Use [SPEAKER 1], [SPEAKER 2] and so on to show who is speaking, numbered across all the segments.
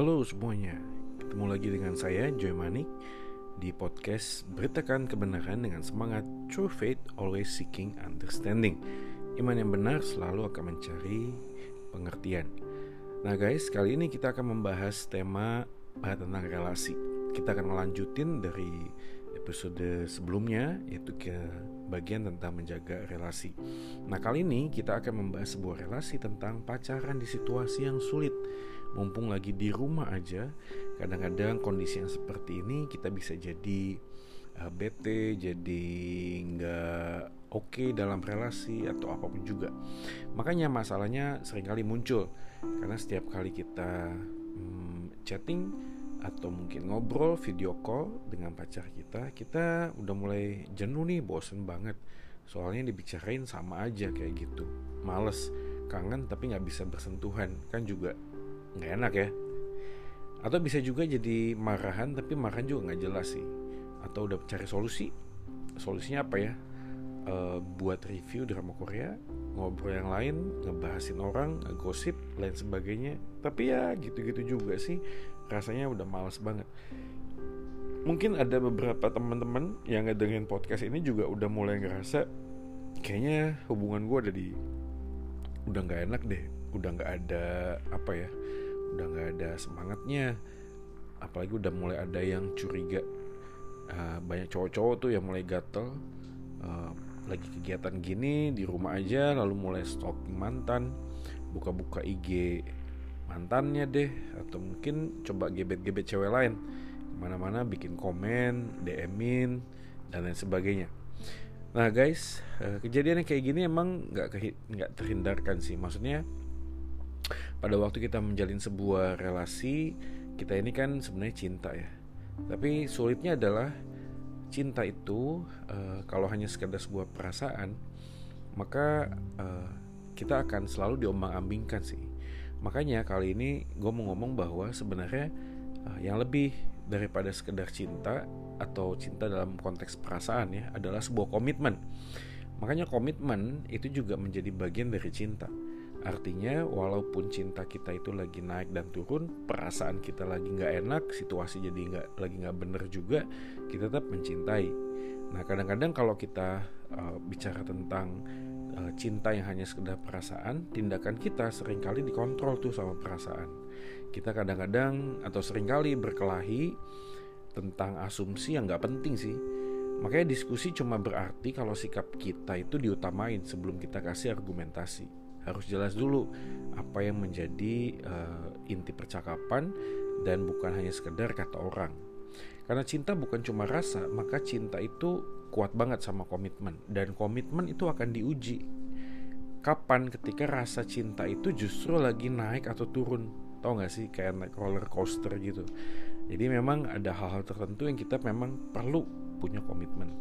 [SPEAKER 1] Halo semuanya, ketemu lagi dengan saya Joy Manik di podcast Beritakan Kebenaran dengan semangat True Faith Always Seeking Understanding. Iman yang benar selalu akan mencari pengertian. Nah guys, kali ini kita akan membahas tema tentang relasi. Kita akan melanjutin dari episode sebelumnya yaitu ke bagian tentang menjaga relasi. Nah, kali ini kita akan membahas sebuah relasi tentang pacaran di situasi yang sulit mumpung lagi di rumah aja kadang-kadang kondisi yang seperti ini kita bisa jadi uh, bete jadi nggak oke okay dalam relasi atau apa pun juga. Makanya masalahnya sering kali muncul karena setiap kali kita hmm, chatting atau mungkin ngobrol video call dengan pacar kita kita udah mulai jenuh nih bosen banget. Soalnya dibicarain sama aja kayak gitu. Males kangen tapi nggak bisa bersentuhan. Kan juga nggak enak ya. Atau bisa juga jadi marahan tapi marahan juga nggak jelas sih. Atau udah cari solusi. Solusinya apa ya? E, buat review drama Korea ngobrol yang lain ngebahasin orang ngegosip lain sebagainya. Tapi ya gitu-gitu juga sih. Rasanya udah males banget. Mungkin ada beberapa teman-teman yang ngedengerin podcast ini juga udah mulai ngerasa kayaknya hubungan gue ada di udah nggak enak deh udah nggak ada apa ya udah nggak ada semangatnya. Apalagi udah mulai ada yang curiga. Uh, banyak cowok-cowok tuh yang mulai gatel. Uh, lagi kegiatan gini di rumah aja lalu mulai stalking mantan buka-buka IG mantannya deh atau mungkin coba gebet-gebet cewek lain. Mana-mana bikin komen DM-in dan lain sebagainya nah guys uh, kejadian yang kayak gini emang nggak nggak terhindarkan sih. Maksudnya pada waktu kita menjalin sebuah relasi kita ini kan sebenarnya cinta ya. Tapi sulitnya adalah cinta itu uh, kalau hanya sekedar sebuah perasaan maka uh, kita akan selalu diombang-ambingkan sih. Makanya kali ini gue mau ngomong bahwa sebenarnya yang lebih daripada sekedar cinta atau cinta dalam konteks perasaan ya adalah sebuah komitmen makanya komitmen itu juga menjadi bagian dari cinta Artinya walaupun cinta kita itu lagi naik dan turun, perasaan kita lagi nggak enak, situasi jadi nggak lagi nggak bener juga, kita tetap mencintai. Nah kadang-kadang kalau kita uh, bicara tentang uh, cinta yang hanya sekedar perasaan, tindakan kita sering kali dikontrol tuh sama perasaan. Kita kadang-kadang atau sering kali berkelahi tentang asumsi yang nggak penting sih. Makanya diskusi cuma berarti kalau sikap kita itu diutamain sebelum kita kasih argumentasi harus jelas dulu apa yang menjadi uh, inti percakapan dan bukan hanya sekedar kata orang. Karena cinta bukan cuma rasa, maka cinta itu kuat banget sama komitmen dan komitmen itu akan diuji. Kapan ketika rasa cinta itu justru lagi naik atau turun? Tahu gak sih kayak naik roller coaster gitu. Jadi memang ada hal-hal tertentu yang kita memang perlu punya komitmen.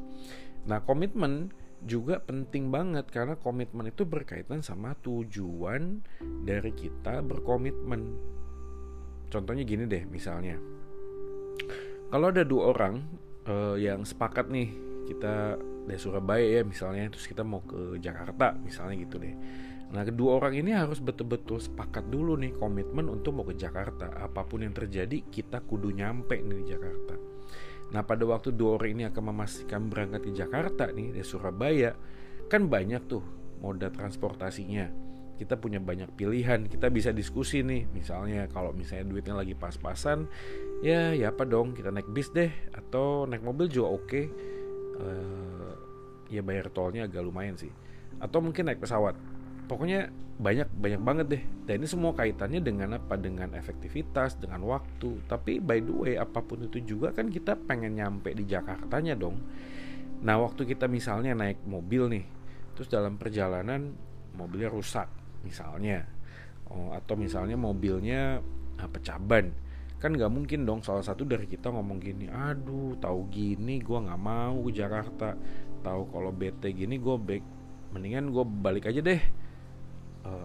[SPEAKER 1] Nah, komitmen juga penting banget karena komitmen itu berkaitan sama tujuan dari kita berkomitmen. Contohnya gini deh, misalnya, kalau ada dua orang uh, yang sepakat nih, kita dari Surabaya ya misalnya, terus kita mau ke Jakarta misalnya gitu deh. Nah kedua orang ini harus betul-betul sepakat dulu nih komitmen untuk mau ke Jakarta. Apa pun yang terjadi, kita kudu nyampe nih di Jakarta. Nah pada waktu dua orang ini akan memastikan berangkat ke Jakarta nih dari Surabaya kan banyak tuh moda transportasinya kita punya banyak pilihan kita bisa diskusi nih misalnya kalau misalnya duitnya lagi pas-pasan ya ya apa dong kita naik bis deh atau naik mobil juga oke okay. uh, eh, ya bayar tolnya agak lumayan sih atau mungkin naik pesawat pokoknya banyak banyak banget deh. Dan ini semua kaitannya dengan apa? Dengan efektivitas dengan waktu. Tapi by the way apa pun itu juga kan kita pengen nyampe di Jakartanya dong. Nah waktu kita misalnya naik mobil nih terus dalam perjalanan mobilnya rusak misalnya. Oh, atau misalnya mobilnya nah, pecah ban. Kan nggak mungkin dong salah satu dari kita ngomong gini aduh tahu gini gue nggak mau ke Jakarta. Tahu kalau bete gini gue baik mendingan gue balik aja deh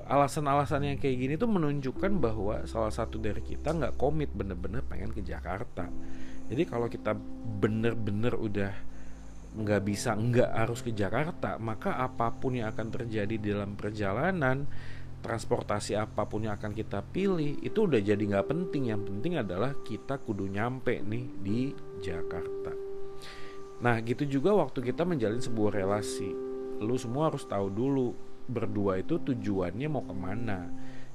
[SPEAKER 1] alasan-alasan yang kayak gini tuh menunjukkan bahwa salah satu dari kita nggak komit bener-bener pengen ke Jakarta. Jadi kalau kita bener-bener udah nggak bisa nggak harus ke Jakarta maka apa pun yang akan terjadi dalam perjalanan transportasi apa pun yang akan kita pilih itu udah jadi nggak penting. Yang penting adalah kita kudu nyampe nih di Jakarta. Nah gitu juga waktu kita menjalin sebuah relasi. Lu semua harus tahu dulu berdua itu tujuannya mau ke mana.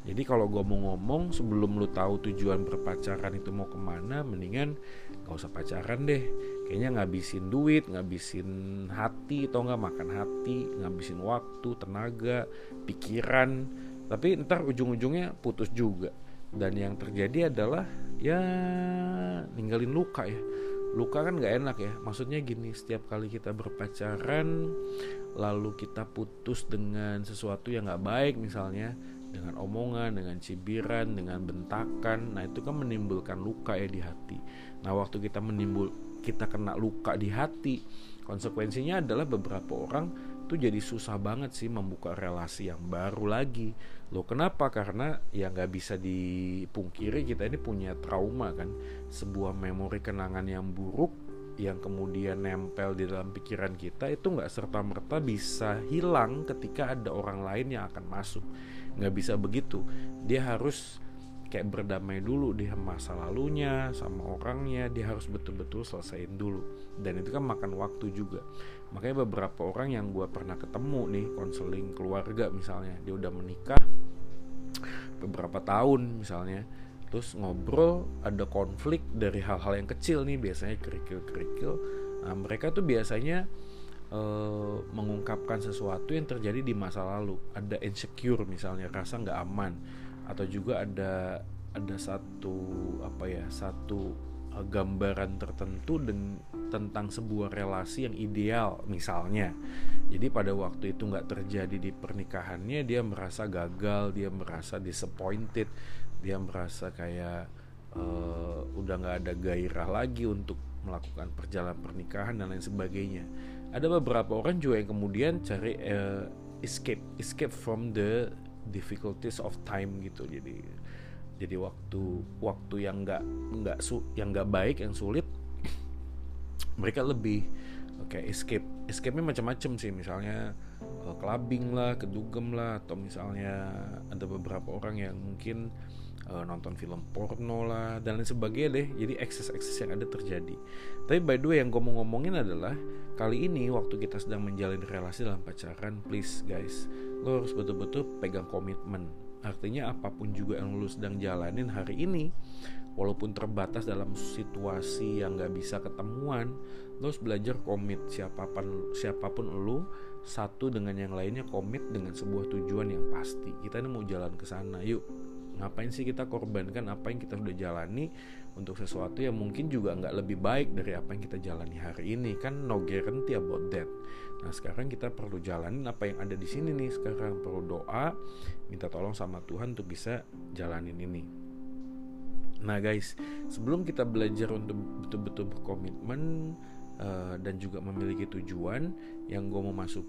[SPEAKER 1] Jadi kalau gue mau ngomong sebelum lu tahu tujuan berpacaran itu mau ke mana mendingan gak usah pacaran deh. Kayaknya ngabisin duit ngabisin hati atau nggak? Makan hati ngabisin waktu tenaga pikiran. Tapi ntar ujung-ujungnya putus juga. Dan yang terjadi adalah ya ninggalin luka ya luka kan nggak enak ya. Maksudnya gini setiap kali kita berpacaran lalu kita putus dengan sesuatu yang nggak baik misalnya dengan omongan dengan cibiran dengan bentakan nah itu kan menimbulkan luka ya di hati. Nah waktu kita menimbul kita kena luka di hati konsekuensinya adalah beberapa orang tuh jadi susah banget sih membuka relasi yang baru lagi. Loh kenapa? Karena ya nggak bisa dipungkiri kita ini punya trauma kan. Sebuah memori kenangan yang buruk yang kemudian nempel di dalam pikiran kita itu nggak serta merta bisa hilang ketika ada orang lain yang akan masuk. Nggak bisa begitu. Dia harus kayak berdamai dulu di masa lalunya sama orangnya dia harus betul-betul selesaiin dulu. Dan itu kan makan waktu juga. Makanya beberapa orang yang gue pernah ketemu nih konseling keluarga misalnya dia udah menikah beberapa tahun misalnya terus ngobrol ada konflik dari hal-hal yang kecil nih biasanya kerikil-kerikil. Nah mereka tuh biasanya uh, mengungkapkan sesuatu yang terjadi di masa lalu. Ada insecure misalnya rasa nggak aman atau juga ada ada satu apa ya satu uh, gambaran tertentu dan tentang sebuah relasi yang ideal misalnya. Jadi pada waktu itu nggak terjadi di pernikahannya dia merasa gagal dia merasa disappointed dia merasa kayak uh, udah nggak ada gairah lagi untuk melakukan perjalanan pernikahan dan lain sebagainya. Ada beberapa orang juga yang kemudian cari uh, escape escape from the difficulties of time gitu. Jadi jadi waktu waktu yang nggak nggak su yang nggak baik yang sulit mereka lebih kayak escape escape-nya macam-macam sih. Misalnya uh, clubbing lah kedugem lah atau misalnya ada beberapa orang yang mungkin uh, nonton film porno lah dan lain sebagainya deh. Jadi ekses-ekses yang ada terjadi. Tapi by the way yang gue mau ngomongin adalah kali ini waktu kita sedang menjalin relasi dalam pacaran please guys lo harus betul-betul pegang komitmen. Artinya apa pun juga yang lo sedang jalanin hari ini walaupun terbatas dalam situasi yang gak bisa ketemuan lo harus belajar komit siapa pun siapa pun lo satu dengan yang lainnya komit dengan sebuah tujuan yang pasti. Kita ini mau jalan ke sana yuk. Ngapain sih kita korbankan apa yang kita sudah jalani untuk sesuatu yang mungkin juga nggak lebih baik dari apa yang kita jalani hari ini? Kan no guarantee about that nah sekarang kita perlu jalanin apa yang ada di sini nih sekarang perlu doa minta tolong sama Tuhan untuk bisa jalanin ini nah guys sebelum kita belajar untuk betul-betul berkomitmen uh, dan juga memiliki tujuan yang gue mau masuk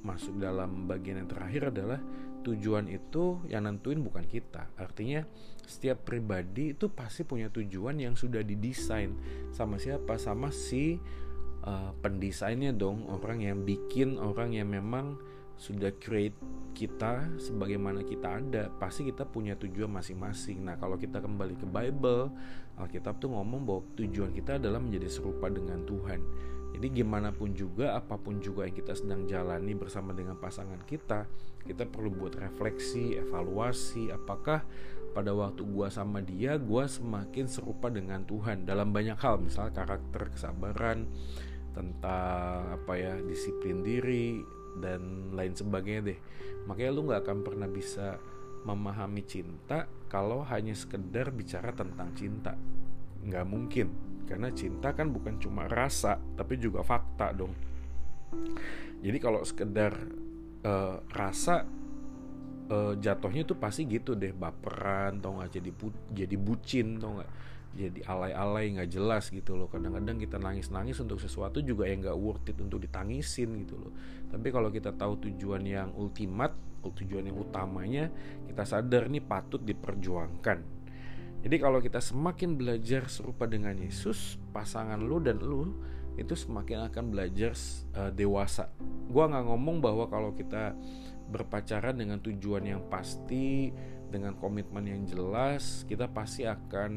[SPEAKER 1] masuk dalam bagian yang terakhir adalah tujuan itu yang nentuin bukan kita. Artinya setiap pribadi itu pasti punya tujuan yang sudah didesain sama siapa? Sama si uh, pendesainnya dong, orang yang bikin, orang yang memang sudah create kita sebagaimana kita ada pasti kita punya tujuan masing-masing. Nah kalau kita kembali ke Bible Alkitab tuh ngomong bahwa tujuan kita adalah menjadi serupa dengan Tuhan. Jadi gimana pun juga, apa pun juga yang kita sedang jalani bersama dengan pasangan kita, kita perlu buat refleksi, evaluasi, apakah pada waktu gua sama dia, gua semakin serupa dengan Tuhan. Dalam banyak hal, misalnya karakter, kesabaran, tentang apa ya, disiplin diri dan lain sebagainya deh. Makanya lu nggak akan pernah bisa memahami cinta kalau hanya sekedar bicara tentang cinta. Nggak mungkin karena cinta kan bukan cuma rasa tapi juga fakta dong jadi kalau sekedar uh, rasa uh, jatuhnya tuh pasti gitu deh baperan tau nggak jadi bu jadi bucin tau nggak jadi alay-alay nggak jelas gitu loh. Kadang-kadang kita nangis-nangis untuk sesuatu juga yang nggak worth it untuk ditangisin gitu loh. Tapi kalau kita tahu tujuan yang ultimat tujuan yang utamanya kita sadar nih patut diperjuangkan. Jadi kalau kita semakin belajar serupa dengan Yesus, pasangan lu dan lu itu semakin akan belajar uh, dewasa. Gue nggak ngomong bahwa kalau kita berpacaran dengan tujuan yang pasti dengan komitmen yang jelas kita pasti akan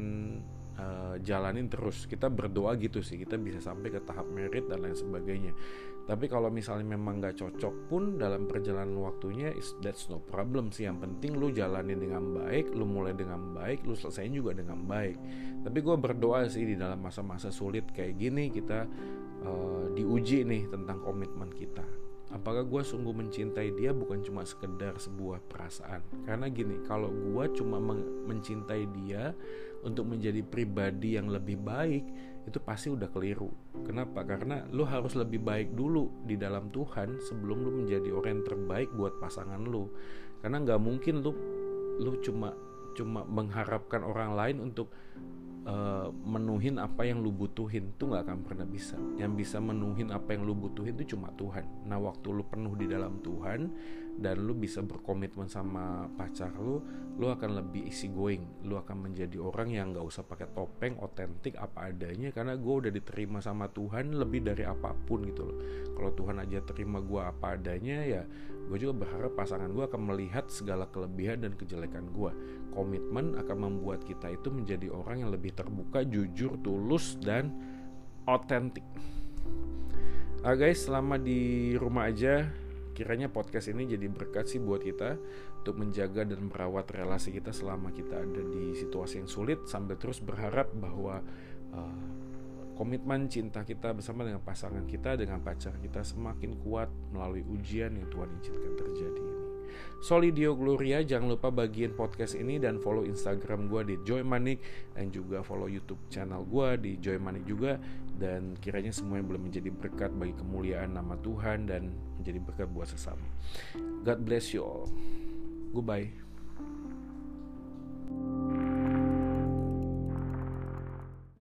[SPEAKER 1] uh, jalanin terus. Kita berdoa gitu sih. Kita bisa sampai ke tahap merit dan lain sebagainya. Tapi kalau misalnya memang nggak cocok pun dalam perjalanan waktunya that's no problem sih. Yang penting lu jalanin dengan baik lu mulai dengan baik lu selesaiin juga dengan baik. Tapi gue berdoa sih di dalam masa-masa sulit kayak gini kita uh, diuji nih tentang komitmen kita. Apakah gue sungguh mencintai dia? Bukan cuma sekedar sebuah perasaan. Karena gini kalau gue cuma mencintai dia untuk menjadi pribadi yang lebih baik itu pasti udah keliru. Kenapa? Karena lu harus lebih baik dulu di dalam Tuhan sebelum lu menjadi orang yang terbaik buat pasangan lu. Karena nggak mungkin lu lu cuma cuma mengharapkan orang lain untuk uh, menuhin apa yang lu butuhin itu nggak akan pernah bisa. Yang bisa menuhin apa yang lu butuhin itu cuma Tuhan. Nah waktu lu penuh di dalam Tuhan, dan lu bisa berkomitmen sama pacar lu lu akan lebih easy going. Lu akan menjadi orang yang nggak usah pakai topeng otentik apa adanya karena gue udah diterima sama Tuhan lebih dari apa pun gitu loh. Kalau Tuhan aja terima gue apa adanya ya gue juga berharap pasangan gue akan melihat segala kelebihan dan kejelekan gue komitmen akan membuat kita itu menjadi orang yang lebih terbuka jujur tulus dan otentik. Ah guys, selama di rumah aja kiranya podcast ini jadi berkat sih buat kita untuk menjaga dan merawat relasi kita selama kita ada di situasi yang sulit sambil terus berharap bahwa uh, komitmen cinta kita bersama dengan pasangan kita dengan pacar kita semakin kuat melalui ujian yang Tuhan izinkan terjadi. Solidio Gloria jangan lupa bagian podcast ini dan follow Instagram gue di Joy Manik dan juga follow YouTube channel gue di Joy Manik juga dan kiranya semuanya belum menjadi berkat bagi kemuliaan nama Tuhan dan menjadi berkat buat sesama. God bless you all. Goodbye.